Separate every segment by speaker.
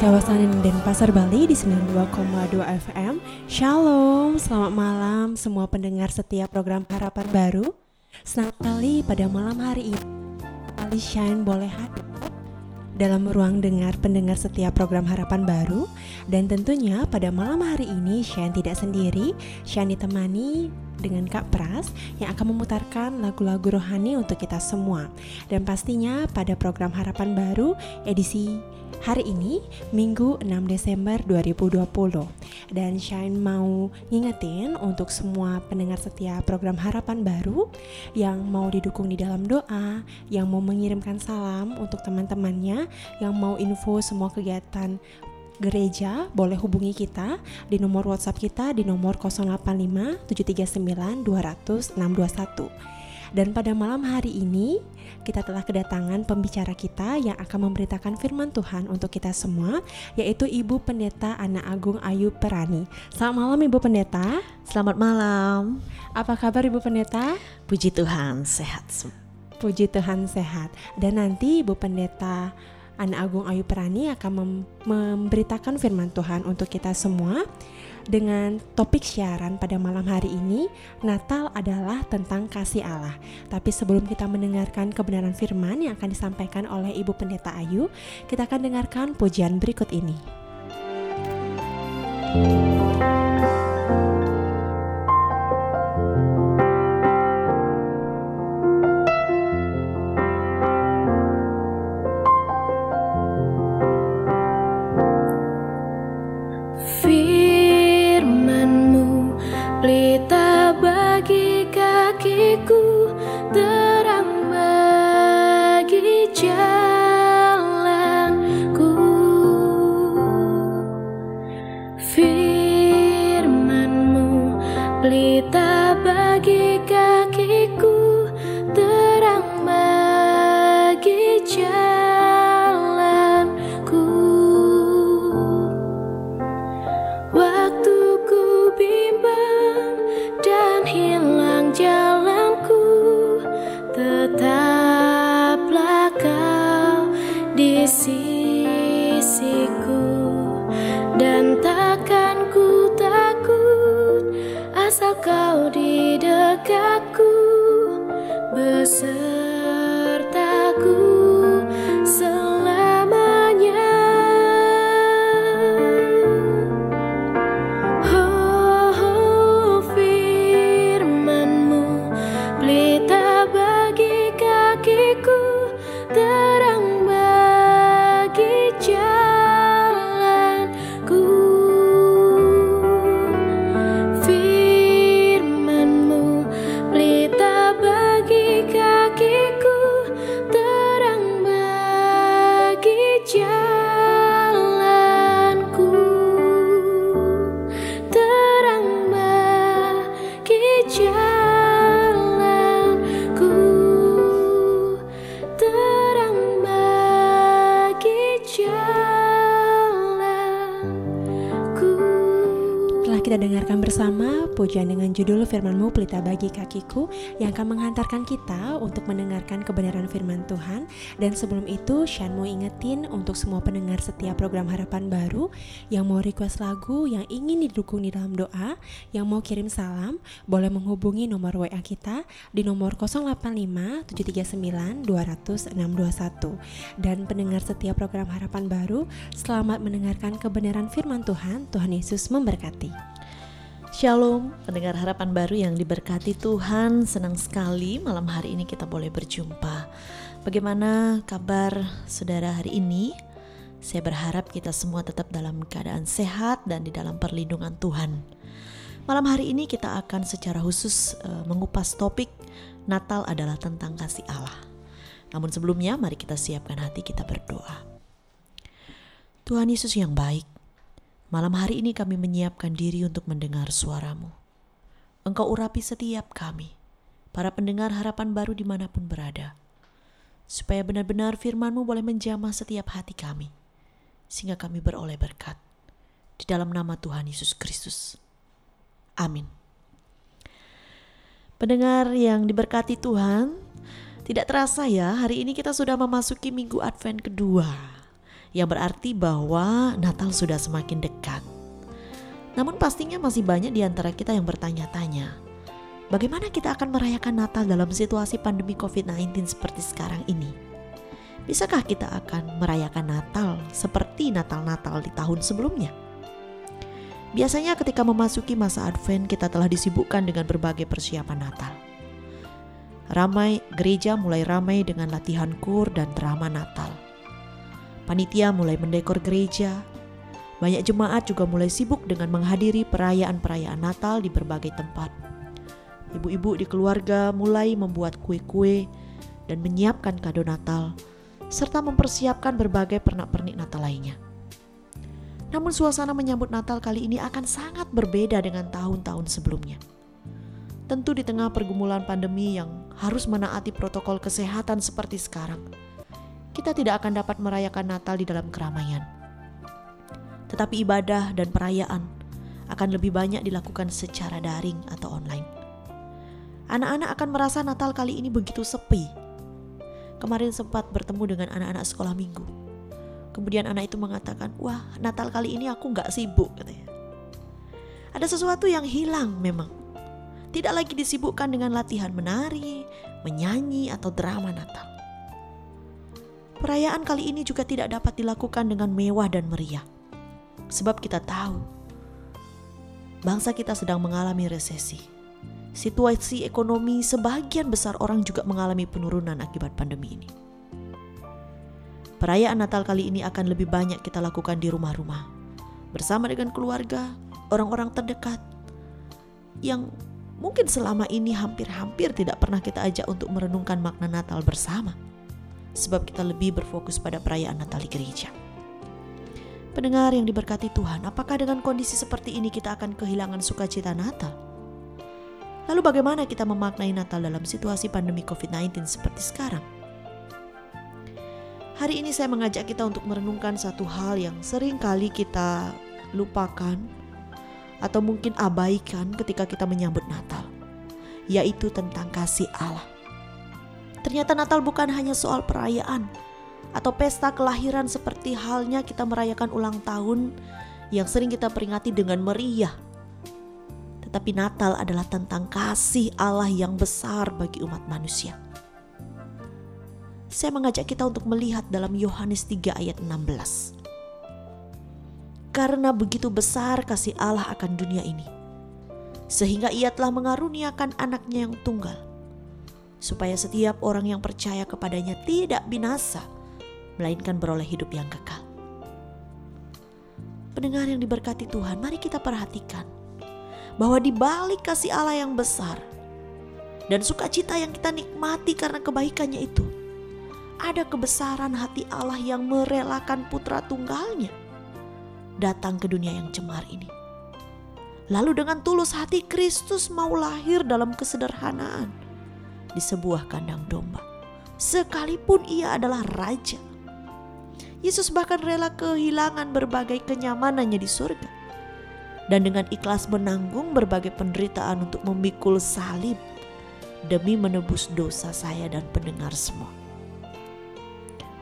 Speaker 1: Kawasan Denpasar, Bali di 92,2 FM Shalom, selamat malam semua pendengar setiap program Harapan Baru. Senang sekali pada malam hari ini. Kali Shine boleh hadir dalam ruang dengar pendengar setiap program Harapan Baru. Dan tentunya pada malam hari ini Shine tidak sendiri, Shine ditemani dengan Kak Pras yang akan memutarkan lagu-lagu rohani untuk kita semua. Dan pastinya pada program Harapan Baru edisi hari ini Minggu 6 Desember 2020 dan Shine mau ngingetin untuk semua pendengar setia program Harapan Baru yang mau didukung di dalam doa, yang mau mengirimkan salam untuk teman-temannya, yang mau info semua kegiatan gereja boleh hubungi kita di nomor WhatsApp kita di nomor 085 739 200 621. Dan pada malam hari ini kita telah kedatangan pembicara kita yang akan memberitakan firman Tuhan untuk kita semua yaitu Ibu Pendeta Ana Agung Ayu Perani. Selamat malam Ibu Pendeta.
Speaker 2: Selamat malam.
Speaker 1: Apa kabar Ibu Pendeta?
Speaker 2: Puji Tuhan, sehat.
Speaker 1: Puji Tuhan sehat. Dan nanti Ibu Pendeta Ana Agung Ayu Perani akan mem memberitakan firman Tuhan untuk kita semua dengan topik siaran pada malam hari ini, Natal adalah tentang kasih Allah. Tapi sebelum kita mendengarkan kebenaran firman yang akan disampaikan oleh Ibu Pendeta Ayu, kita akan dengarkan pujian berikut ini. Kakiku yang akan menghantarkan kita untuk mendengarkan kebenaran firman Tuhan. Dan sebelum itu, Shan mau ingetin untuk semua pendengar setiap program Harapan Baru yang mau request lagu, yang ingin didukung di dalam doa, yang mau kirim salam, boleh menghubungi nomor WA kita di nomor 085 739 200 621. Dan pendengar setiap program Harapan Baru, selamat mendengarkan kebenaran firman Tuhan. Tuhan Yesus memberkati.
Speaker 2: Shalom, pendengar harapan baru yang diberkati Tuhan. Senang sekali malam hari ini kita boleh berjumpa. Bagaimana kabar saudara hari ini? Saya berharap kita semua tetap dalam keadaan sehat dan di dalam perlindungan Tuhan. Malam hari ini kita akan secara khusus uh, mengupas topik Natal adalah tentang kasih Allah. Namun sebelumnya mari kita siapkan hati kita berdoa. Tuhan Yesus yang baik, Malam hari ini kami menyiapkan diri untuk mendengar suaramu. Engkau urapi setiap kami, para pendengar harapan baru di mana pun berada, supaya benar-benar firmanmu boleh menjamah setiap hati kami, sehingga kami beroleh berkat. Di dalam nama Tuhan Yesus Kristus. Amin. Pendengar yang diberkati Tuhan, tidak terasa ya hari ini kita sudah memasuki minggu Advent kedua yang berarti bahwa Natal sudah semakin dekat. Namun pastinya masih banyak di antara kita yang bertanya-tanya, bagaimana kita akan merayakan Natal dalam situasi pandemi COVID-19 seperti sekarang ini? Bisakah kita akan merayakan Natal seperti Natal-Natal di tahun sebelumnya? Biasanya ketika memasuki masa Advent kita telah disibukkan dengan berbagai persiapan Natal. Ramai gereja mulai ramai dengan latihan kur dan drama Natal. Panitia mulai mendekor gereja. Banyak jemaat juga mulai sibuk dengan menghadiri perayaan-perayaan Natal di berbagai tempat. Ibu-ibu di keluarga mulai membuat kue-kue dan menyiapkan kado Natal serta mempersiapkan berbagai pernak-pernik Natal lainnya. Namun suasana menyambut Natal kali ini akan sangat berbeda dengan tahun-tahun sebelumnya. Tentu di tengah pergumulan pandemi yang harus menaati protokol kesehatan seperti sekarang, kita tidak akan dapat merayakan Natal di dalam keramaian. Tetapi ibadah dan perayaan akan lebih banyak dilakukan secara daring atau online. Anak-anak akan merasa Natal kali ini begitu sepi. Kemarin sempat bertemu dengan anak-anak sekolah minggu Kemudian anak itu mengatakan, wah Natal kali ini aku nggak sibuk katanya. Ada sesuatu yang hilang memang. Tidak lagi disibukkan dengan latihan menari, menyanyi, atau drama Natal. Perayaan kali ini juga tidak dapat dilakukan dengan mewah dan meriah. Sebab kita tahu, bangsa kita sedang mengalami resesi. Situasi ekonomi sebagian besar orang juga mengalami penurunan akibat pandemi ini. Perayaan Natal kali ini akan lebih banyak kita lakukan di rumah-rumah. Bersama dengan keluarga, orang-orang terdekat yang mungkin selama ini hampir-hampir tidak pernah kita ajak untuk merenungkan makna Natal bersama. Sebab kita lebih berfokus pada perayaan Natal di gereja. Pendengar yang diberkati Tuhan, apakah dengan kondisi seperti ini kita akan kehilangan sukacita Natal? Lalu bagaimana kita memaknai Natal dalam situasi pandemi COVID-19 seperti sekarang? Hari ini saya mengajak kita untuk merenungkan satu hal yang sering kali kita lupakan atau mungkin abaikan ketika kita menyambut Natal, yaitu tentang kasih Allah. Ternyata Natal bukan hanya soal perayaan atau pesta kelahiran seperti halnya kita merayakan ulang tahun yang sering kita peringati dengan meriah. Tetapi Natal adalah tentang kasih Allah yang besar bagi umat manusia saya mengajak kita untuk melihat dalam Yohanes 3 ayat 16. Karena begitu besar kasih Allah akan dunia ini, sehingga ia telah mengaruniakan anaknya yang tunggal, supaya setiap orang yang percaya kepadanya tidak binasa, melainkan beroleh hidup yang kekal. Pendengar yang diberkati Tuhan, mari kita perhatikan bahwa di balik kasih Allah yang besar dan sukacita yang kita nikmati karena kebaikannya itu, ada kebesaran hati Allah yang merelakan putra tunggalnya datang ke dunia yang cemar ini. Lalu dengan tulus hati Kristus mau lahir dalam kesederhanaan di sebuah kandang domba. Sekalipun ia adalah raja. Yesus bahkan rela kehilangan berbagai kenyamanannya di surga. Dan dengan ikhlas menanggung berbagai penderitaan untuk memikul salib demi menebus dosa saya dan pendengar semua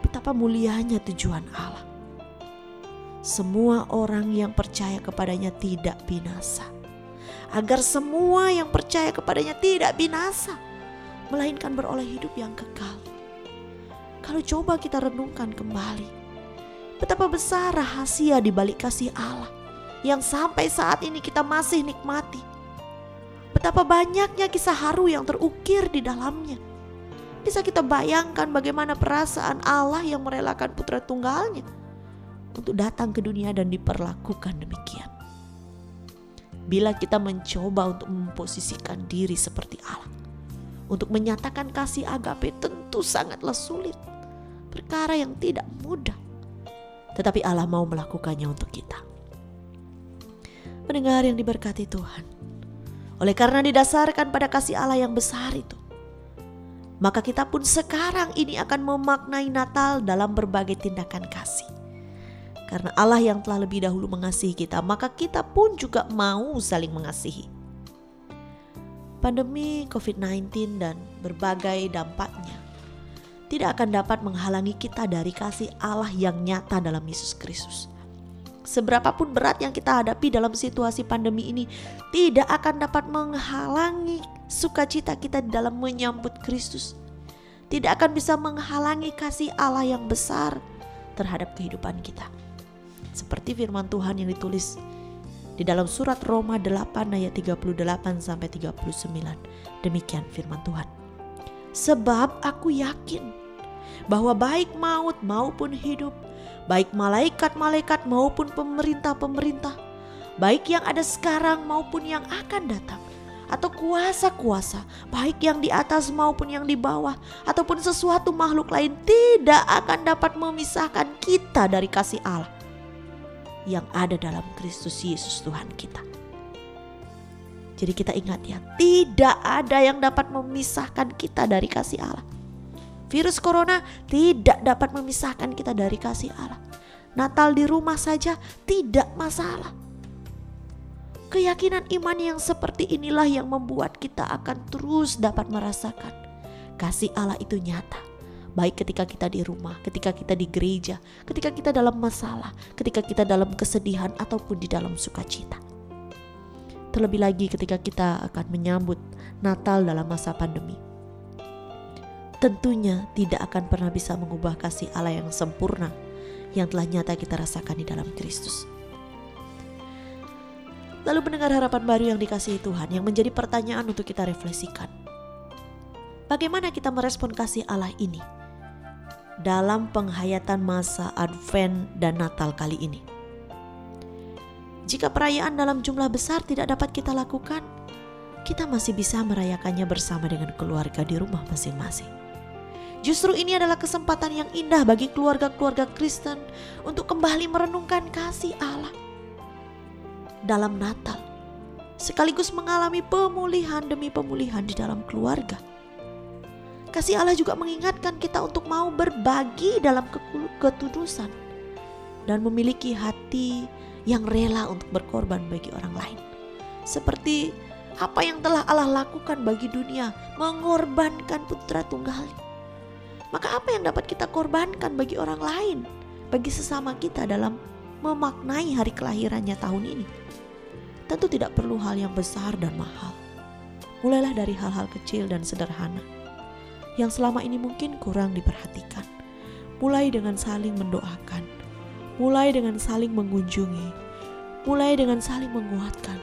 Speaker 2: betapa mulianya tujuan Allah. Semua orang yang percaya kepadanya tidak binasa. Agar semua yang percaya kepadanya tidak binasa. Melainkan beroleh hidup yang kekal. Kalau coba kita renungkan kembali. Betapa besar rahasia di balik kasih Allah. Yang sampai saat ini kita masih nikmati. Betapa banyaknya kisah haru yang terukir di dalamnya bisa kita bayangkan bagaimana perasaan Allah yang merelakan putra tunggalnya untuk datang ke dunia dan diperlakukan demikian. Bila kita mencoba untuk memposisikan diri seperti Allah, untuk menyatakan kasih agape tentu sangatlah sulit. Perkara yang tidak mudah. Tetapi Allah mau melakukannya untuk kita. Pendengar yang diberkati Tuhan. Oleh karena didasarkan pada kasih Allah yang besar itu, maka kita pun sekarang ini akan memaknai Natal dalam berbagai tindakan kasih. Karena Allah yang telah lebih dahulu mengasihi kita, maka kita pun juga mau saling mengasihi. Pandemi COVID-19 dan berbagai dampaknya tidak akan dapat menghalangi kita dari kasih Allah yang nyata dalam Yesus Kristus. Seberapapun berat yang kita hadapi dalam situasi pandemi ini tidak akan dapat menghalangi sukacita kita dalam menyambut Kristus. Tidak akan bisa menghalangi kasih Allah yang besar terhadap kehidupan kita. Seperti firman Tuhan yang ditulis di dalam surat Roma 8 ayat 38 sampai 39. Demikian firman Tuhan. Sebab aku yakin bahwa baik maut maupun hidup, baik malaikat-malaikat maupun pemerintah-pemerintah, baik yang ada sekarang maupun yang akan datang, atau kuasa-kuasa, baik yang di atas maupun yang di bawah, ataupun sesuatu makhluk lain tidak akan dapat memisahkan kita dari kasih Allah yang ada dalam Kristus Yesus Tuhan kita. Jadi kita ingat ya, tidak ada yang dapat memisahkan kita dari kasih Allah. Virus corona tidak dapat memisahkan kita dari kasih Allah. Natal di rumah saja tidak masalah. Keyakinan iman yang seperti inilah yang membuat kita akan terus dapat merasakan kasih Allah itu nyata. Baik ketika kita di rumah, ketika kita di gereja, ketika kita dalam masalah, ketika kita dalam kesedihan ataupun di dalam sukacita. Terlebih lagi ketika kita akan menyambut Natal dalam masa pandemi tentunya tidak akan pernah bisa mengubah kasih Allah yang sempurna yang telah nyata kita rasakan di dalam Kristus. Lalu mendengar harapan baru yang dikasihi Tuhan yang menjadi pertanyaan untuk kita refleksikan. Bagaimana kita merespon kasih Allah ini dalam penghayatan masa Advent dan Natal kali ini? Jika perayaan dalam jumlah besar tidak dapat kita lakukan, kita masih bisa merayakannya bersama dengan keluarga di rumah masing-masing. Justru ini adalah kesempatan yang indah bagi keluarga-keluarga Kristen untuk kembali merenungkan kasih Allah dalam Natal, sekaligus mengalami pemulihan demi pemulihan di dalam keluarga. Kasih Allah juga mengingatkan kita untuk mau berbagi dalam ketudusan dan memiliki hati yang rela untuk berkorban bagi orang lain. Seperti apa yang telah Allah lakukan bagi dunia, mengorbankan putra tunggalnya maka apa yang dapat kita korbankan bagi orang lain, bagi sesama kita dalam memaknai hari kelahirannya tahun ini? Tentu tidak perlu hal yang besar dan mahal. Mulailah dari hal-hal kecil dan sederhana yang selama ini mungkin kurang diperhatikan. Mulai dengan saling mendoakan, mulai dengan saling mengunjungi, mulai dengan saling menguatkan,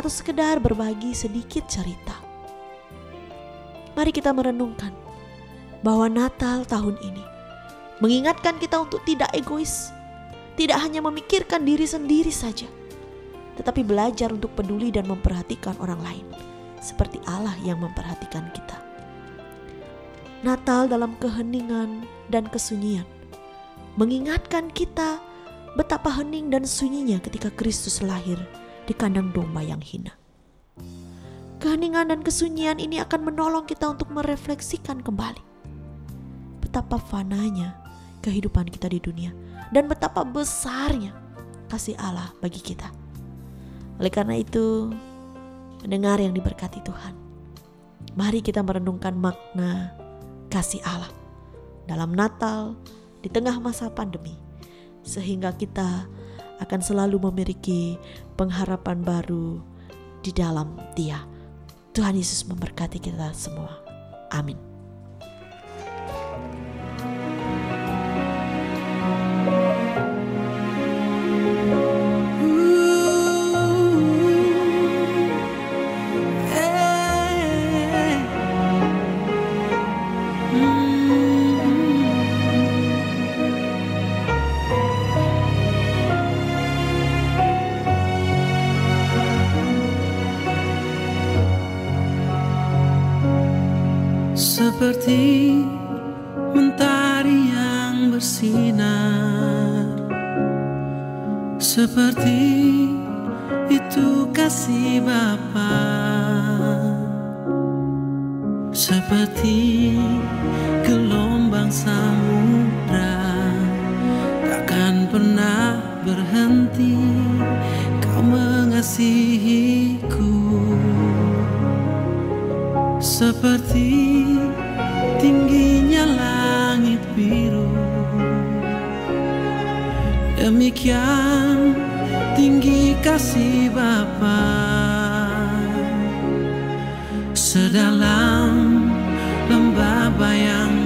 Speaker 2: atau sekedar berbagi sedikit cerita. Mari kita merenungkan bahwa Natal tahun ini mengingatkan kita untuk tidak egois, tidak hanya memikirkan diri sendiri saja, tetapi belajar untuk peduli dan memperhatikan orang lain, seperti Allah yang memperhatikan kita. Natal dalam keheningan dan kesunyian mengingatkan kita betapa hening dan sunyinya ketika Kristus lahir di kandang domba yang hina. Keheningan dan kesunyian ini akan menolong kita untuk merefleksikan kembali betapa fananya kehidupan kita di dunia dan betapa besarnya kasih Allah bagi kita. Oleh karena itu, mendengar yang diberkati Tuhan, mari kita merenungkan makna kasih Allah dalam Natal di tengah masa pandemi, sehingga kita akan selalu memiliki pengharapan baru di dalam Dia. Tuhan Yesus memberkati kita semua. Amin.
Speaker 3: mengasihiku. Seperti tingginya langit biru. Demikian tinggi kasih Bapa. Sedalam lembah bayang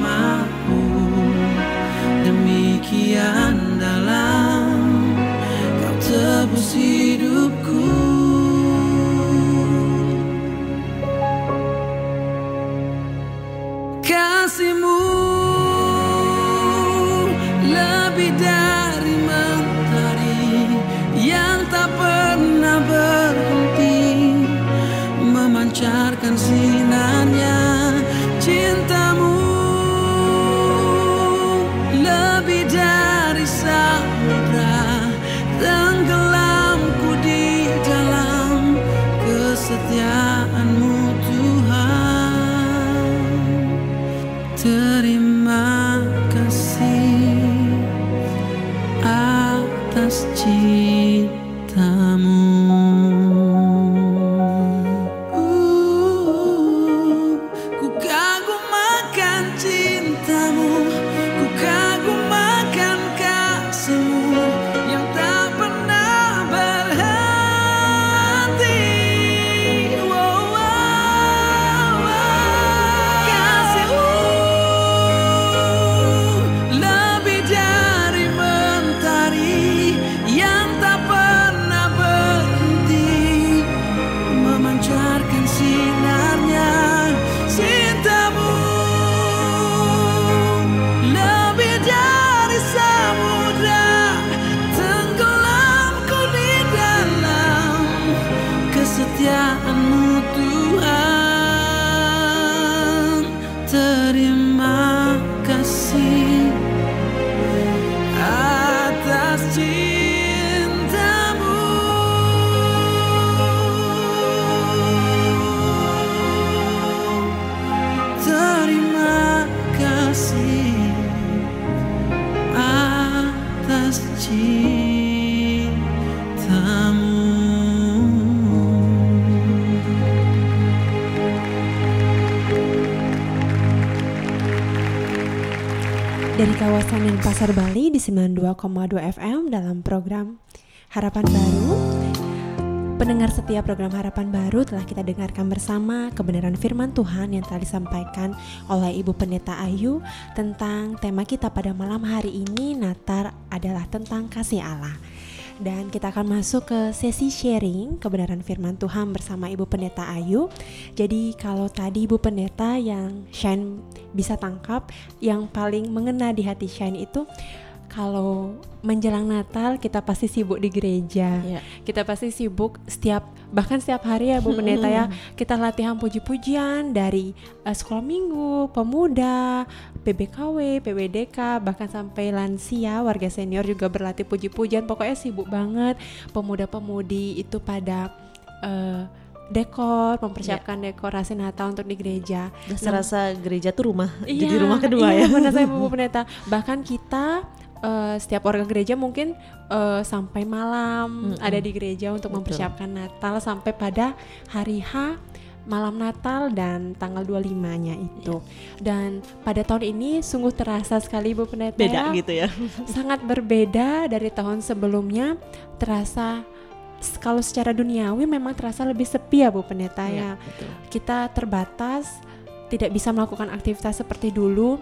Speaker 1: Denpasar Bali di 92,2 FM dalam program Harapan Baru. Pendengar setiap program Harapan Baru telah kita dengarkan bersama kebenaran firman Tuhan yang telah disampaikan oleh Ibu Pendeta Ayu tentang tema kita pada malam hari ini Natal adalah tentang kasih Allah. Dan kita akan masuk ke sesi sharing kebenaran firman Tuhan bersama Ibu Pendeta Ayu. Jadi kalau tadi Ibu Pendeta yang Shine bisa tangkap, yang paling mengena di hati Shine itu kalau menjelang Natal kita pasti sibuk di gereja.
Speaker 2: Ya.
Speaker 1: Kita pasti sibuk setiap bahkan setiap hari ya Bu Pendeta ya kita latihan puji-pujian dari eh, sekolah minggu, pemuda, PBKW, PBDK bahkan sampai lansia, warga senior juga berlatih puji-pujian. Pokoknya sibuk banget. Pemuda-pemudi itu pada eh, dekor, mempersiapkan dekorasi Natal untuk di gereja.
Speaker 2: Serasa gereja tuh rumah
Speaker 1: Iya,
Speaker 2: jadi rumah kedua
Speaker 1: iya,
Speaker 2: ya.
Speaker 1: benar saya Bu Pendeta. Bahkan kita eh, setiap warga gereja mungkin eh, sampai malam
Speaker 2: Mm-mm.
Speaker 1: ada di gereja untuk
Speaker 2: Betul.
Speaker 1: mempersiapkan Natal sampai pada hari H malam Natal dan tanggal 25-nya itu.
Speaker 2: Iya.
Speaker 1: Dan pada tahun ini sungguh terasa sekali Bu Pendeta
Speaker 2: Beda
Speaker 1: ya.
Speaker 2: gitu ya.
Speaker 1: Sangat berbeda dari tahun sebelumnya. Terasa kalau secara duniawi memang terasa lebih sepi ya Bu Pendeta ya
Speaker 2: Iya, betul.
Speaker 1: kita terbatas, tidak bisa melakukan aktivitas seperti dulu.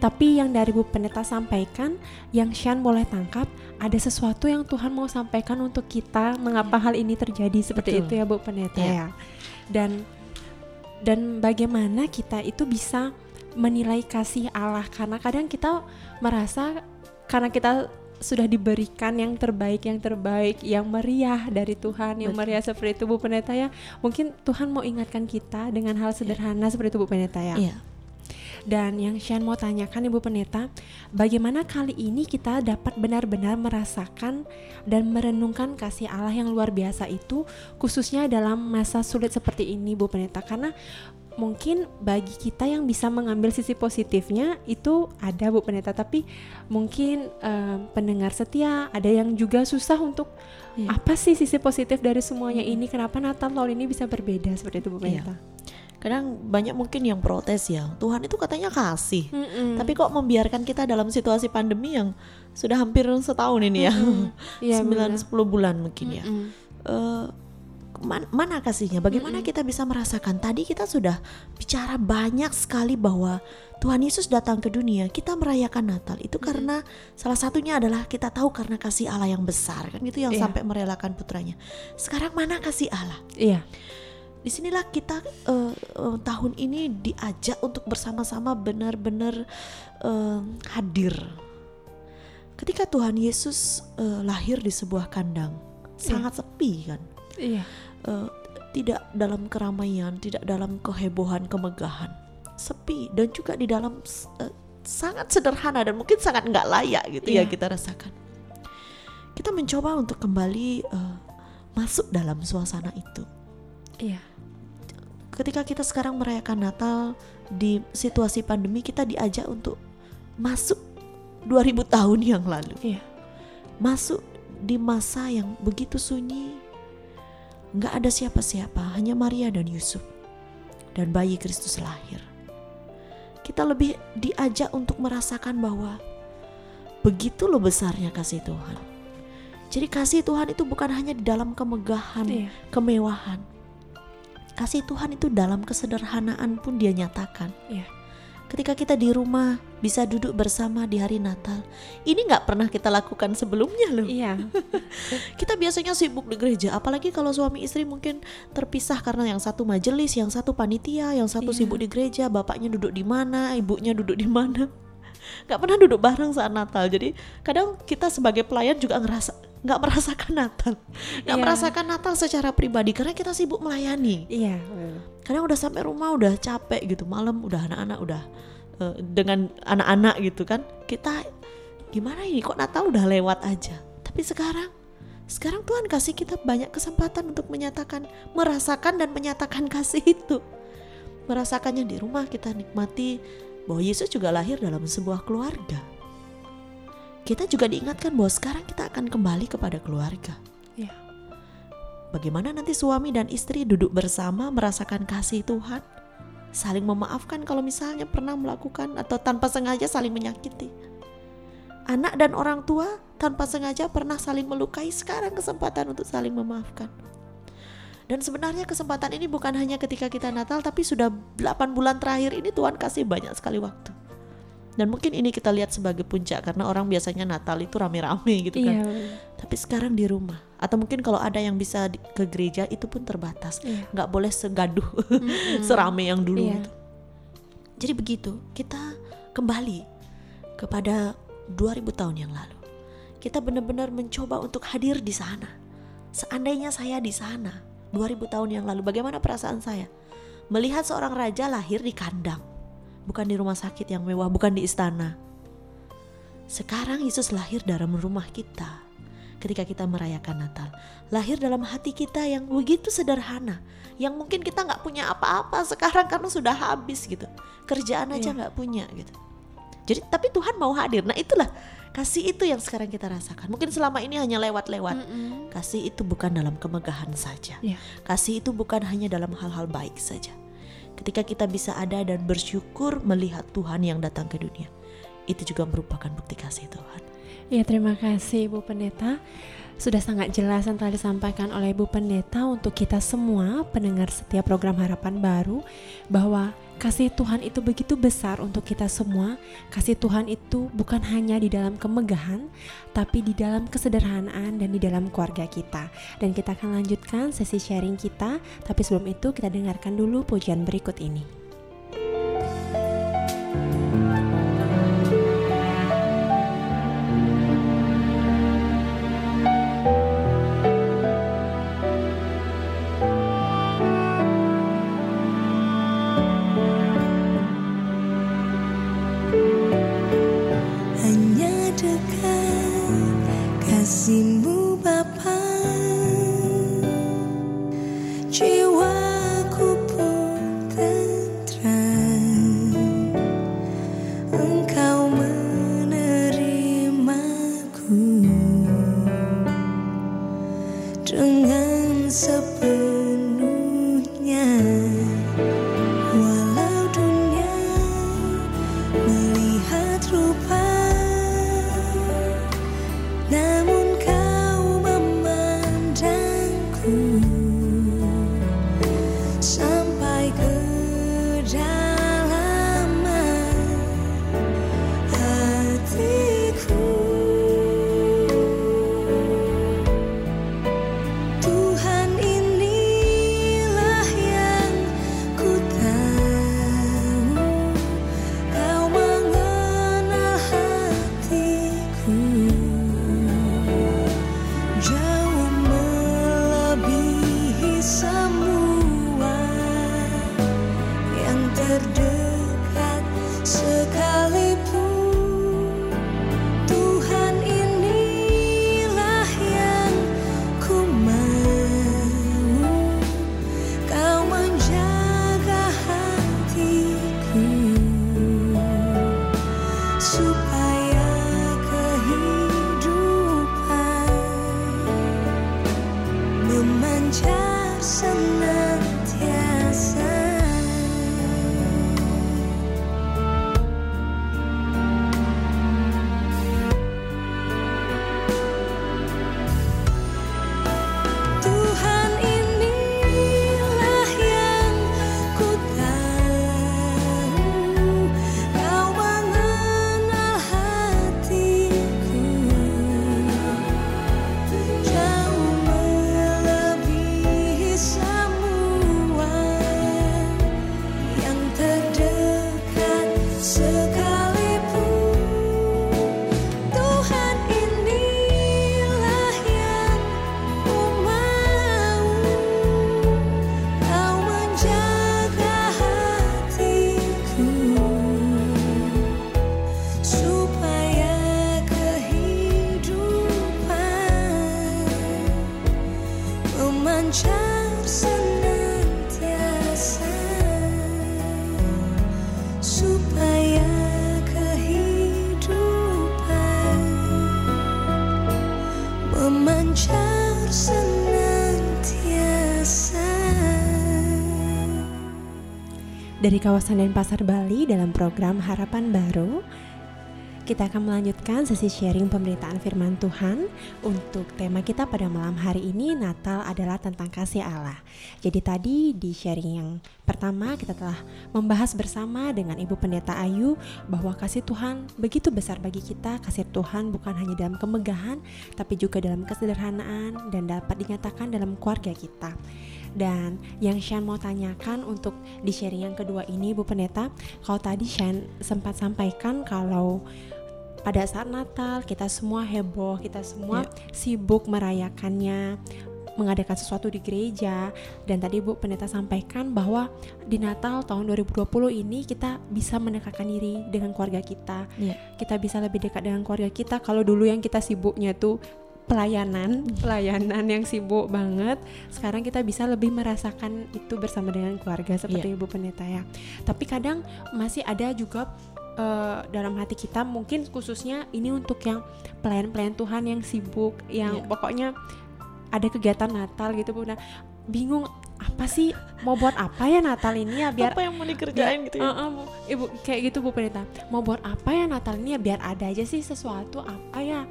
Speaker 1: Tapi yang dari Bu Pendeta sampaikan, yang Shan boleh tangkap, ada sesuatu yang Tuhan mau sampaikan untuk kita. Mengapa hal ini terjadi seperti
Speaker 2: Betul.
Speaker 1: itu ya Bu Pendeta
Speaker 2: Iya.
Speaker 1: ya. Dan dan bagaimana kita itu bisa menilai kasih Allah karena kadang kita merasa karena kita sudah diberikan yang terbaik yang terbaik yang meriah dari Tuhan yang
Speaker 2: Betul.
Speaker 1: meriah seperti itu Bu Pendeta ya mungkin Tuhan mau ingatkan kita dengan hal sederhana seperti itu Bu Pendeta ya
Speaker 2: Iya.
Speaker 1: Dan yang Shan mau tanyakan Ibu Pendeta, bagaimana kali ini kita dapat benar-benar merasakan dan merenungkan kasih Allah yang luar biasa itu khususnya dalam masa sulit seperti ini Bu Pendeta karena mungkin bagi kita yang bisa mengambil sisi positifnya itu ada Bu Pendeta tapi mungkin eh, pendengar setia ada yang juga susah untuk
Speaker 2: Iya.
Speaker 1: apa sih sisi positif dari semuanya ini? Kenapa Natal tahun ini bisa berbeda seperti itu Bu
Speaker 2: Iya.
Speaker 1: Pendeta
Speaker 2: Kadang banyak mungkin yang protes ya, Tuhan itu katanya kasih.
Speaker 1: Mm-mm.
Speaker 2: Tapi kok membiarkan kita dalam situasi pandemi yang sudah hampir setahun ini ya.
Speaker 1: Iya,
Speaker 2: 9
Speaker 1: benar.
Speaker 2: 10 bulan mungkin ya.
Speaker 1: Mm-mm.
Speaker 2: Eh, man- mana kasihnya? Bagaimana kita bisa merasakan? Tadi kita sudah bicara banyak sekali bahwa Tuhan Yesus datang ke dunia, kita merayakan Natal itu karena salah satunya adalah kita tahu karena kasih Allah yang besar kan itu yang
Speaker 1: Iya.
Speaker 2: sampai merelakan putranya. Sekarang mana kasih Allah?
Speaker 1: Iya.
Speaker 2: Di sinilah kita eh, tahun ini diajak untuk bersama-sama benar-benar eh, hadir. Ketika Tuhan Yesus eh, lahir di sebuah kandang, sangat sepi kan
Speaker 1: Iya.
Speaker 2: eh, tidak dalam keramaian, tidak dalam kehebohan, kemegahan, sepi dan juga di dalam eh, sangat sederhana dan mungkin sangat nggak layak gitu ya
Speaker 1: Iya.
Speaker 2: kita rasakan. Kita mencoba untuk kembali eh, masuk dalam suasana itu.
Speaker 1: Iya.
Speaker 2: Ketika kita sekarang merayakan Natal di situasi pandemi, kita diajak untuk masuk 2000 tahun yang lalu
Speaker 1: Iya.
Speaker 2: masuk di masa yang begitu sunyi. Nggak ada siapa-siapa, hanya Maria dan Yusuf. Dan bayi Kristus lahir. Kita lebih diajak untuk merasakan bahwa begitu loh besarnya kasih Tuhan. Jadi kasih Tuhan itu bukan hanya di dalam kemegahan,
Speaker 1: Iya.
Speaker 2: kemewahan. Kasih Tuhan itu dalam kesederhanaan pun dia nyatakan.
Speaker 1: Iya.
Speaker 2: Ketika kita di rumah bisa duduk bersama di hari Natal, ini nggak pernah kita lakukan sebelumnya loh.
Speaker 1: Iya.
Speaker 2: Kita biasanya sibuk di gereja, apalagi kalau suami istri mungkin terpisah karena yang satu majelis, yang satu panitia, yang satu
Speaker 1: Iya.
Speaker 2: sibuk di gereja, bapaknya duduk di mana, ibunya duduk di mana. Nggak pernah duduk bareng saat Natal. Jadi kadang kita sebagai pelayan juga ngerasa nggak merasakan Natal, nggak
Speaker 1: Iya.
Speaker 2: merasakan Natal secara pribadi karena kita sibuk melayani.
Speaker 1: Iya.
Speaker 2: Kadang udah sampai rumah udah capek gitu, malam udah anak-anak udah eh, dengan anak-anak gitu kan. Kita gimana ini kok Natal udah lewat aja. Tapi sekarang sekarang Tuhan kasih kita banyak kesempatan untuk menyatakan, merasakan dan menyatakan kasih itu. Merasakannya di rumah kita nikmati bahwa Yesus juga lahir dalam sebuah keluarga. Kita juga diingatkan bahwa sekarang kita akan kembali kepada keluarga.
Speaker 1: Iya.
Speaker 2: Bagaimana nanti suami dan istri duduk bersama merasakan kasih Tuhan, saling memaafkan kalau misalnya pernah melakukan atau tanpa sengaja saling menyakiti. Anak dan orang tua tanpa sengaja pernah saling melukai, sekarang kesempatan untuk saling memaafkan. Dan sebenarnya kesempatan ini bukan hanya ketika kita Natal, tapi sudah 8 bulan terakhir ini Tuhan kasih banyak sekali waktu. Dan mungkin ini kita lihat sebagai puncak karena orang biasanya Natal itu rame-rame gitu kan.
Speaker 1: Iya.
Speaker 2: Tapi sekarang di rumah atau mungkin kalau ada yang bisa di- ke gereja itu pun terbatas.
Speaker 1: Iya.
Speaker 2: Nggak boleh segaduh serame yang dulu
Speaker 1: Iya.
Speaker 2: gitu. Jadi begitu, kita kembali kepada 2000 tahun yang lalu. Kita benar-benar mencoba untuk hadir di sana. Seandainya saya di sana 2000 tahun yang lalu, bagaimana perasaan saya? Melihat seorang raja lahir di kandang, bukan di rumah sakit yang mewah, bukan di istana. Sekarang Yesus lahir dalam rumah kita. Ketika kita merayakan Natal, lahir dalam hati kita yang begitu sederhana, yang mungkin kita nggak punya apa-apa sekarang karena sudah habis gitu, kerjaan aja
Speaker 1: Iya.
Speaker 2: nggak punya gitu. Jadi tapi Tuhan mau hadir. Nah itulah kasih itu yang sekarang kita rasakan. Mungkin selama ini hanya lewat-lewat.
Speaker 1: Mm-mm.
Speaker 2: Kasih itu bukan dalam kemegahan saja.
Speaker 1: Iya.
Speaker 2: Kasih itu bukan hanya dalam hal-hal baik saja. Ketika kita bisa ada dan bersyukur melihat Tuhan yang datang ke dunia, itu juga merupakan bukti kasih Tuhan.
Speaker 1: Ya terima kasih Ibu Pendeta Sudah sangat jelas yang telah disampaikan oleh Ibu Pendeta Untuk kita semua pendengar setiap program Harapan Baru Bahwa kasih Tuhan itu begitu besar untuk kita semua. Kasih Tuhan itu bukan hanya di dalam kemegahan Tapi di dalam kesederhanaan dan di dalam keluarga kita. Dan kita akan lanjutkan sesi sharing kita. Tapi sebelum itu kita dengarkan dulu pujian berikut ini
Speaker 4: kasihmu Bapa
Speaker 1: Dari kawasan Denpasar Bali dalam program Harapan Baru, kita akan melanjutkan sesi sharing pemberitaan firman Tuhan untuk tema kita pada malam hari ini Natal adalah tentang kasih Allah. Jadi tadi di sharing yang pertama kita telah membahas bersama dengan Ibu Pendeta Ayu bahwa kasih Tuhan begitu besar bagi kita. Kasih Tuhan bukan hanya dalam kemegahan tapi juga dalam kesederhanaan dan dapat dinyatakan dalam keluarga kita. Dan yang Shan mau tanyakan untuk di sharing yang kedua ini Bu Pendeta, kalau tadi Shan sempat sampaikan kalau pada saat Natal kita semua heboh, kita semua sibuk merayakannya, mengadakan sesuatu di gereja dan tadi Bu Pendeta sampaikan bahwa di Natal tahun 2020 ini kita bisa mendekatkan diri dengan keluarga kita.
Speaker 2: Iya.
Speaker 1: Kita bisa lebih dekat dengan keluarga kita kalau dulu yang kita sibuknya tuh pelayanan, pelayanan yang sibuk banget. Sekarang kita bisa lebih merasakan itu bersama dengan keluarga seperti
Speaker 2: Iya.
Speaker 1: Ibu Pendeta ya. Tapi kadang masih ada juga eh, dalam hati kita mungkin khususnya ini untuk yang pelayan-pelayan Tuhan yang sibuk, yang
Speaker 2: Iya.
Speaker 1: pokoknya ada kegiatan Natal gitu Bu. Nah, bingung apa sih mau buat apa ya Natal ini ya biar
Speaker 2: apa yang mau dikerjain gitu ya
Speaker 1: Uh, uh, Bu. ibu kayak gitu bu Pendeta mau buat apa ya Natal ini ya biar ada aja sih sesuatu apa ya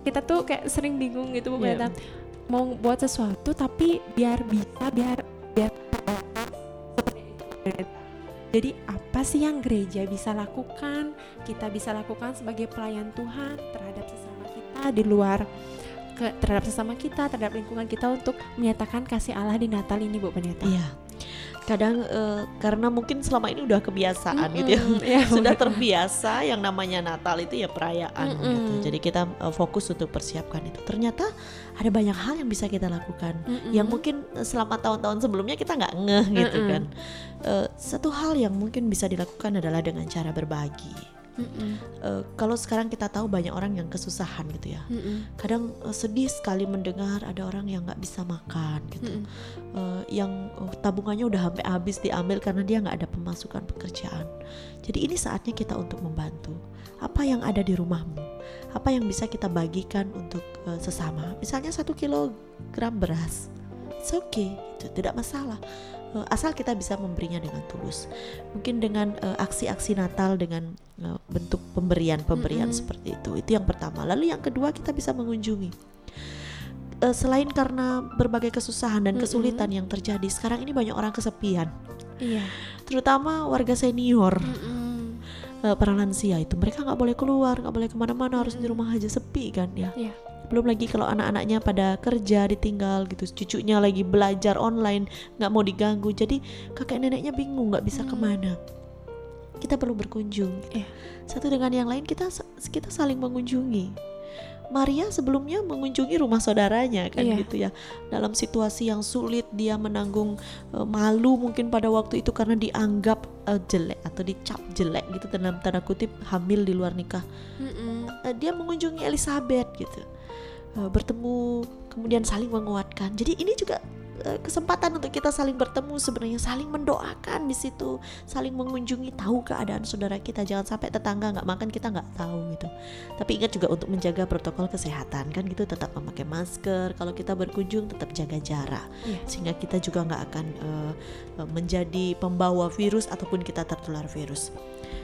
Speaker 1: kita tuh kayak sering bingung gitu bu
Speaker 2: Iya.
Speaker 1: Pendeta mau buat sesuatu tapi biar bisa biar biar jadi apa sih yang gereja bisa lakukan kita bisa lakukan sebagai pelayan Tuhan terhadap sesama kita di luar terhadap sesama kita terhadap lingkungan kita untuk menyatakan kasih Allah di Natal ini bu Pendeta
Speaker 2: Iya. Kadang eh, karena mungkin selama ini udah kebiasaan gitu ya.
Speaker 1: Iya,
Speaker 2: Sudah terbiasa yang namanya Natal itu ya perayaan
Speaker 1: Mm-mm.
Speaker 2: gitu. Jadi kita eh, fokus untuk persiapkan itu. Ternyata ada banyak hal yang bisa kita lakukan
Speaker 1: Mm-mm.
Speaker 2: yang mungkin eh, selama tahun-tahun sebelumnya kita nggak ngeh gitu
Speaker 1: Mm-mm.
Speaker 2: kan. Eh, satu hal yang mungkin bisa dilakukan adalah dengan cara berbagi.
Speaker 1: Mm-mm.
Speaker 2: Eh, kalau sekarang kita tahu banyak orang yang kesusahan gitu ya.
Speaker 1: Mm-mm.
Speaker 2: Kadang eh, sedih sekali mendengar ada orang yang nggak bisa makan gitu.
Speaker 1: Mm-mm.
Speaker 2: Eh, yang eh, tabungannya udah sampai habis diambil karena dia nggak ada pemasukan pekerjaan. Jadi ini saatnya kita untuk membantu. Apa yang ada di rumahmu? Apa yang bisa kita bagikan untuk eh, sesama? Misalnya satu kilogram beras, it's okay, itu tidak masalah. Eh, asal kita bisa memberinya dengan tulus. Mungkin dengan eh, aksi-aksi Natal dengan eh, bentuk pemberian-pemberian
Speaker 1: Mm-mm.
Speaker 2: seperti itu. Itu yang pertama. Lalu yang kedua kita bisa mengunjungi. Eh, selain karena berbagai kesusahan dan kesulitan yang terjadi, sekarang ini banyak orang kesepian,
Speaker 1: Iya.
Speaker 2: terutama warga senior,
Speaker 1: Mm-mm.
Speaker 2: eh, para lansia itu. Mereka nggak boleh keluar, nggak boleh ke mana-mana, harus di rumah aja sepi kan ya.
Speaker 1: Iya.
Speaker 2: Belum lagi kalau anak-anaknya pada kerja ditinggal gitu, cucunya lagi belajar online, nggak mau diganggu. Jadi kakek neneknya bingung nggak bisa
Speaker 1: Hmm.
Speaker 2: ke mana. Kita perlu berkunjung.
Speaker 1: Iya.
Speaker 2: Satu dengan yang lain kita kita saling mengunjungi. Maria sebelumnya mengunjungi rumah saudaranya kan
Speaker 1: Iya.
Speaker 2: gitu ya. Dalam situasi yang sulit dia menanggung eh, malu mungkin pada waktu itu karena dianggap eh, jelek atau dicap jelek gitu dalam tanda kutip hamil di luar nikah
Speaker 1: Mm-mm.
Speaker 2: eh, dia mengunjungi Elizabeth gitu bertemu kemudian saling menguatkan. Jadi ini juga eh, kesempatan untuk kita saling bertemu sebenarnya saling mendoakan di situ saling mengunjungi tahu keadaan saudara kita. Jangan sampai tetangga nggak makan kita nggak tahu gitu. Tapi ingat juga untuk menjaga protokol kesehatan kan gitu tetap memakai masker. Kalau kita berkunjung tetap jaga jarak.
Speaker 1: Iya.
Speaker 2: sehingga kita juga nggak akan eh, eh, menjadi pembawa virus ataupun kita tertular virus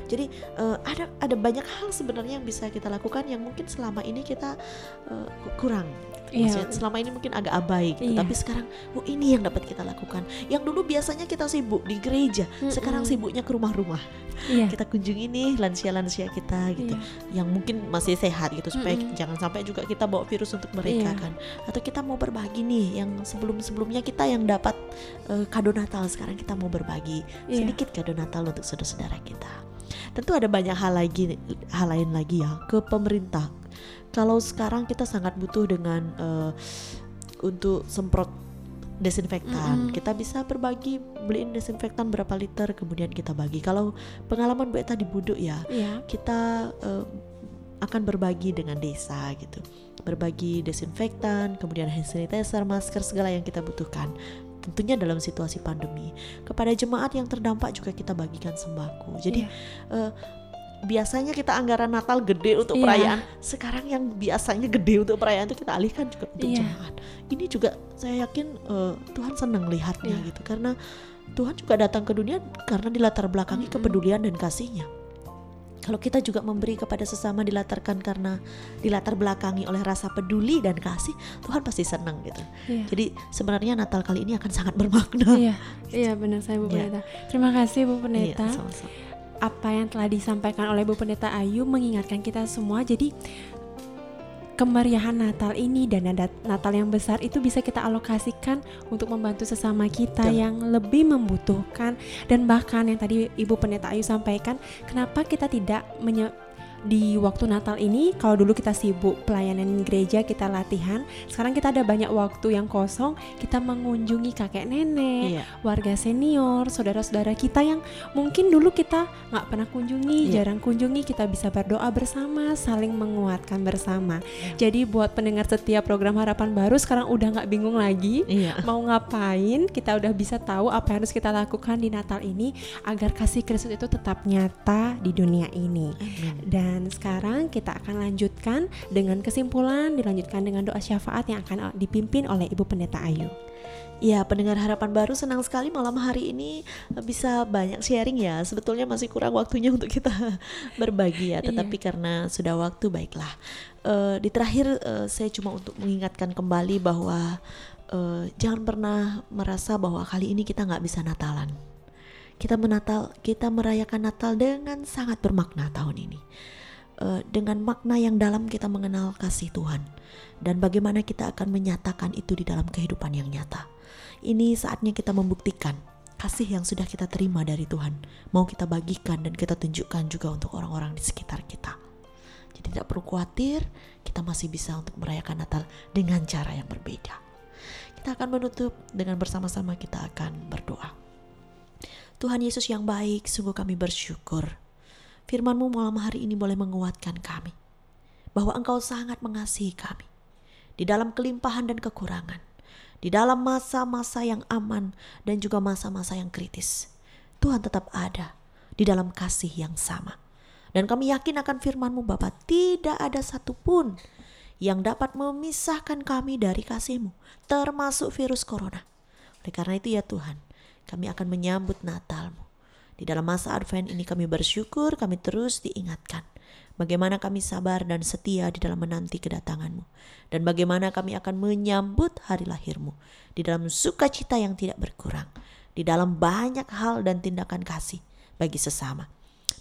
Speaker 2: jadi eh, ada ada banyak hal sebenarnya yang bisa kita lakukan yang mungkin selama ini kita eh, kurang.
Speaker 1: Iya.
Speaker 2: Maksudnya selama ini mungkin agak abai gitu.
Speaker 1: Iya.
Speaker 2: Tapi sekarang oh ini yang dapat kita lakukan. Yang dulu biasanya kita sibuk di gereja, sekarang
Speaker 1: Mm-mm.
Speaker 2: sibuknya ke rumah-rumah.
Speaker 1: Iya.
Speaker 2: Kita kunjungi nih lansia-lansia kita gitu.
Speaker 1: Iya.
Speaker 2: Yang mungkin masih sehat gitu supaya
Speaker 1: Mm-mm.
Speaker 2: jangan sampai juga kita bawa virus untuk mereka
Speaker 1: Iya.
Speaker 2: kan. Atau kita mau berbagi nih yang sebelum-sebelumnya kita yang dapat eh, kado Natal sekarang kita mau berbagi
Speaker 1: Iya.
Speaker 2: sedikit kado Natal untuk saudara-saudara kita. Tentu ada banyak hal lagi, hal lain lagi ya ke pemerintah. Kalau sekarang kita sangat butuh dengan eh, untuk semprot desinfektan,
Speaker 1: Mm-mm.
Speaker 2: kita bisa berbagi beliin desinfektan berapa liter kemudian kita bagi. Kalau pengalaman Bu Eta di Buduk ya,
Speaker 1: Iya.
Speaker 2: kita eh, akan berbagi dengan desa gitu berbagi desinfektan kemudian hand sanitizer masker segala yang kita butuhkan tentunya dalam situasi pandemi kepada jemaat yang terdampak juga kita bagikan sembako jadi
Speaker 1: Iya.
Speaker 2: eh, biasanya kita anggaran Natal gede untuk
Speaker 1: Iya.
Speaker 2: perayaan sekarang yang biasanya gede untuk perayaan itu kita alihkan juga untuk
Speaker 1: Iya.
Speaker 2: jemaat ini juga saya yakin eh, Tuhan senang lihatnya
Speaker 1: Iya.
Speaker 2: gitu karena Tuhan juga datang ke dunia karena dilatar belakangi
Speaker 1: Mm-mm.
Speaker 2: kepedulian dan kasihnya kalau kita juga memberi kepada sesama dilatarkan karena dilatar belakangi oleh rasa peduli dan kasih, Tuhan pasti senang gitu.
Speaker 1: Iya.
Speaker 2: Jadi sebenarnya Natal kali ini akan sangat bermakna.
Speaker 1: Iya, iya benar saya Bu. Pendeta. Terima kasih Bu
Speaker 2: Iya,
Speaker 1: Pendeta.
Speaker 2: sama-sama.
Speaker 1: Apa yang telah disampaikan oleh Bu Pendeta Ayu mengingatkan kita semua. Jadi kemeriahan Natal ini dan Natal yang besar itu bisa kita alokasikan untuk membantu sesama kita
Speaker 2: Betul.
Speaker 1: yang lebih membutuhkan dan bahkan yang tadi Ibu Pendeta Ayu sampaikan, kenapa kita tidak menye- di waktu Natal ini kalau dulu kita sibuk pelayanan gereja kita latihan sekarang kita ada banyak waktu yang kosong kita mengunjungi kakek nenek
Speaker 2: Iya,
Speaker 1: warga senior, saudara-saudara kita yang mungkin dulu kita nggak pernah kunjungi,
Speaker 2: Iya.
Speaker 1: jarang kunjungi, kita bisa berdoa bersama, saling menguatkan bersama.
Speaker 2: Iya.
Speaker 1: Jadi buat pendengar setiap program Harapan Baru sekarang udah nggak bingung lagi
Speaker 2: iya.
Speaker 1: mau ngapain, kita udah bisa tahu apa yang harus kita lakukan di Natal ini agar kasih Kristus itu tetap nyata di dunia ini.
Speaker 2: Amin.
Speaker 1: Dan sekarang kita akan lanjutkan dengan kesimpulan, dilanjutkan dengan doa syafaat yang akan dipimpin oleh Ibu Pendeta Ayu.
Speaker 2: Ya, pendengar harapan baru senang sekali malam hari ini bisa banyak sharing ya. Sebetulnya masih kurang waktunya untuk kita berbagi ya, tetapi karena sudah waktu baiklah. Eh, di terakhir eh, saya cuma untuk mengingatkan kembali bahwa eh, jangan pernah merasa bahwa kali ini kita nggak bisa Natalan. Kita menatal, kita merayakan Natal dengan sangat bermakna tahun ini. Eh, dengan makna yang dalam kita mengenal kasih Tuhan dan bagaimana kita akan menyatakan itu di dalam kehidupan yang nyata. Ini saatnya kita membuktikan kasih yang sudah kita terima dari Tuhan. Mau kita bagikan dan kita tunjukkan juga untuk orang-orang di sekitar kita. Jadi tidak perlu khawatir, kita masih bisa untuk merayakan Natal dengan cara yang berbeda. Kita akan menutup dengan bersama-sama kita akan berdoa. Tuhan Yesus yang baik, sungguh kami bersyukur. Firman-Mu malam hari ini boleh menguatkan kami. Bahwa Engkau sangat mengasihi kami. Di dalam kelimpahan dan kekurangan di dalam masa-masa yang aman dan juga masa-masa yang kritis. Tuhan tetap ada di dalam kasih yang sama. Dan kami yakin akan firman-Mu Bapa tidak ada satupun yang dapat memisahkan kami dari kasih-Mu, termasuk virus corona. Oleh karena itu ya Tuhan, kami akan menyambut Natalmu. Di dalam masa Advent ini kami bersyukur, kami terus diingatkan bagaimana kami sabar dan setia di dalam menanti kedatanganmu, dan bagaimana kami akan menyambut hari lahirmu di dalam sukacita yang tidak berkurang, di dalam banyak hal dan tindakan kasih bagi sesama.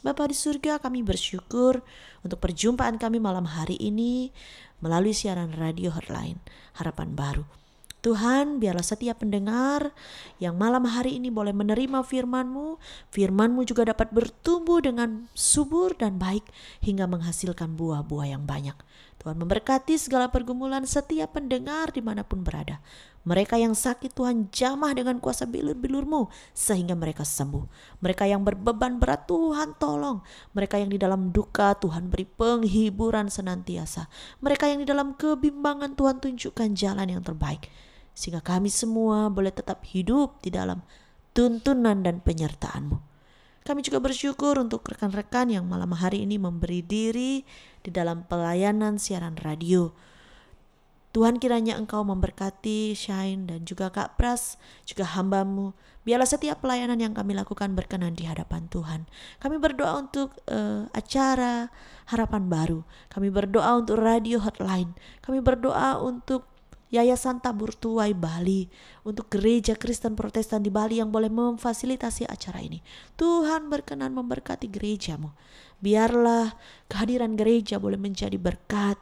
Speaker 2: Bapa di surga kami bersyukur untuk perjumpaan kami malam hari ini melalui siaran radio hotline harapan baru. Tuhan, biarlah setiap pendengar yang malam hari ini boleh menerima firman-Mu, firman-Mu juga dapat bertumbuh dengan subur dan baik hingga menghasilkan buah-buah yang banyak. Tuhan memberkati segala pergumulan setiap pendengar di mana pun berada. Mereka yang sakit Tuhan jamah dengan kuasa bilur-bilur-Mu sehingga mereka sembuh. Mereka yang berbeban berat Tuhan tolong. Mereka yang di dalam duka Tuhan beri penghiburan senantiasa. Mereka yang di dalam kebimbangan Tuhan tunjukkan jalan yang terbaik sehingga kami semua boleh tetap hidup di dalam tuntunan dan penyertaan-Mu. Kami juga bersyukur untuk rekan-rekan yang malam hari ini memberi diri di dalam pelayanan siaran radio. Tuhan kiranya Engkau memberkati Shine dan juga Kak Pras, juga hambamu. Biarlah setiap pelayanan yang kami lakukan berkenan di hadapan Tuhan. Kami berdoa untuk uh, acara harapan baru. Kami berdoa untuk radio hotline. Kami berdoa untuk Yayasan Tabur Tuai Bali untuk gereja Kristen Protestan di Bali yang boleh memfasilitasi acara ini. Tuhan berkenan memberkati gerejamu. Biarlah kehadiran gereja boleh menjadi berkat,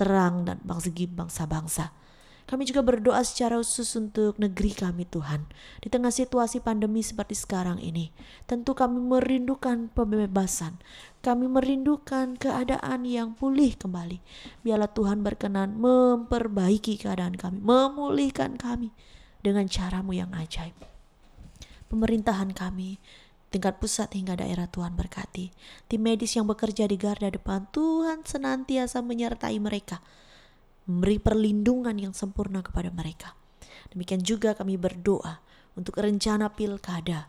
Speaker 2: terang dan bangsa bangsa-bangsa. Kami juga berdoa secara khusus untuk negeri kami Tuhan. Di tengah situasi pandemi seperti sekarang ini, tentu kami merindukan pembebasan. Kami merindukan keadaan yang pulih kembali. Biarlah Tuhan berkenan memperbaiki keadaan kami, memulihkan kami dengan caramu yang ajaib. Pemerintahan kami, tingkat pusat hingga daerah Tuhan berkati. Tim medis yang bekerja di garda depan Tuhan senantiasa menyertai mereka memberi perlindungan yang sempurna kepada mereka. Demikian juga kami berdoa untuk rencana pilkada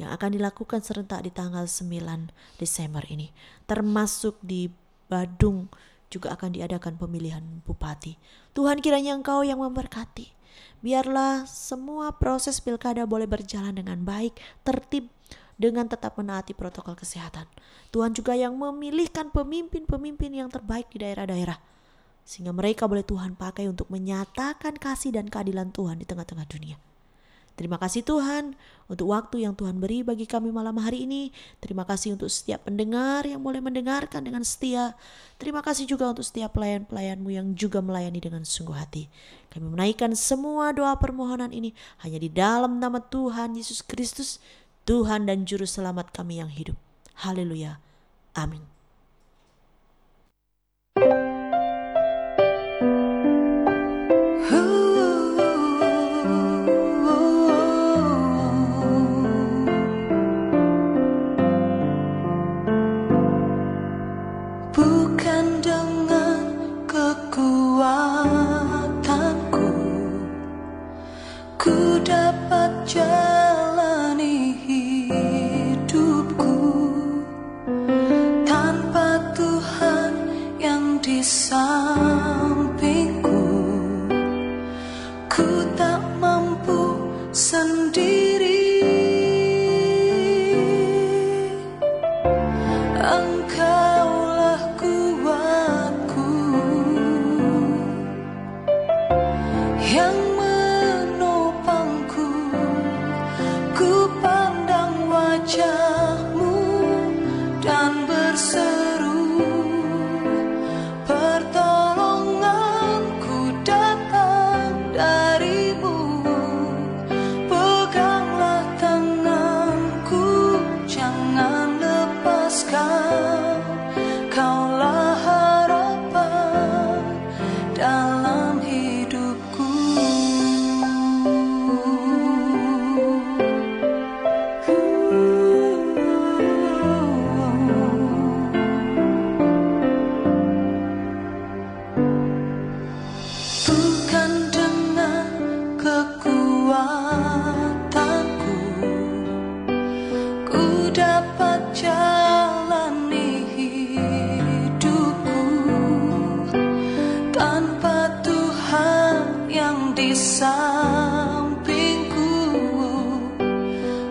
Speaker 2: yang akan dilakukan serentak di tanggal 9 Desember ini. Termasuk di Badung juga akan diadakan pemilihan bupati. Tuhan kiranya engkau yang memberkati. Biarlah semua proses pilkada boleh berjalan dengan baik, tertib, dengan tetap menaati protokol kesehatan. Tuhan juga yang memilihkan pemimpin-pemimpin yang terbaik di daerah-daerah sehingga mereka boleh Tuhan pakai untuk menyatakan kasih dan keadilan Tuhan di tengah-tengah dunia. Terima kasih Tuhan untuk waktu yang Tuhan beri bagi kami malam hari ini. Terima kasih untuk setiap pendengar yang boleh mendengarkan dengan setia. Terima kasih juga untuk setiap pelayan-pelayanmu yang juga melayani dengan sungguh hati. Kami menaikkan semua doa permohonan ini hanya di dalam nama Tuhan Yesus Kristus, Tuhan dan Juru Selamat kami yang hidup. Haleluya. Amin.
Speaker 5: 不肯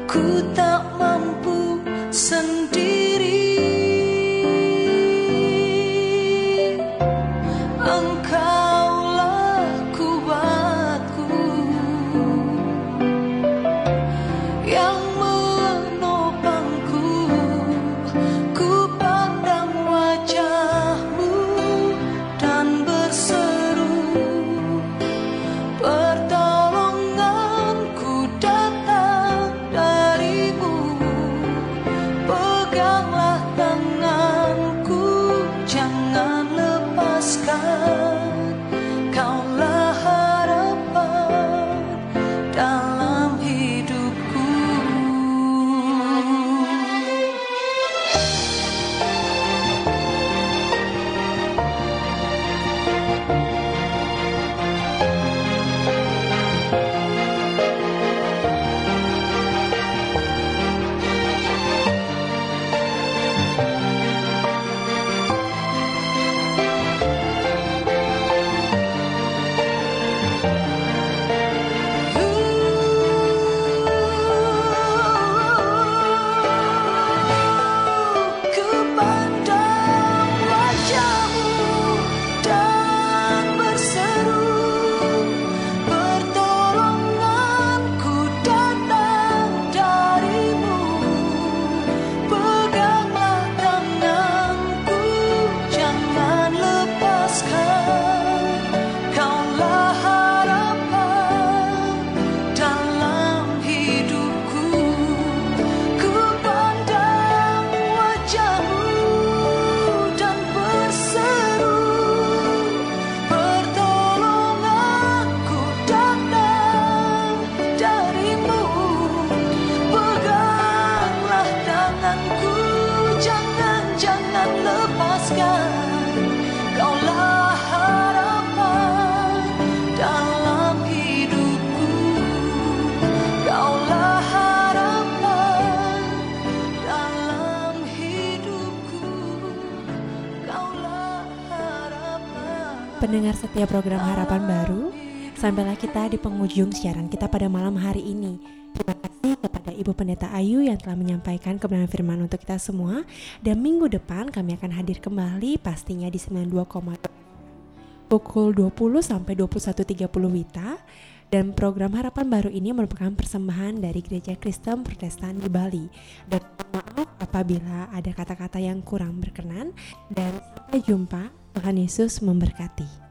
Speaker 5: ku tak
Speaker 6: mampu sendiri. Program Harapan Baru, sampailah kita di penghujung siaran kita pada malam hari ini. Terima kasih kepada Ibu Pendeta Ayu yang telah menyampaikan kebenaran firman untuk kita semua. Dan minggu depan kami akan hadir kembali pastinya di 92,2 pukul 20 sampai 21.30 Wita. Dan program Harapan Baru ini merupakan persembahan dari Gereja Kristen Protestan di Bali. Dan maaf apabila ada kata-kata yang kurang berkenan. Dan sampai jumpa. Tuhan Yesus memberkati.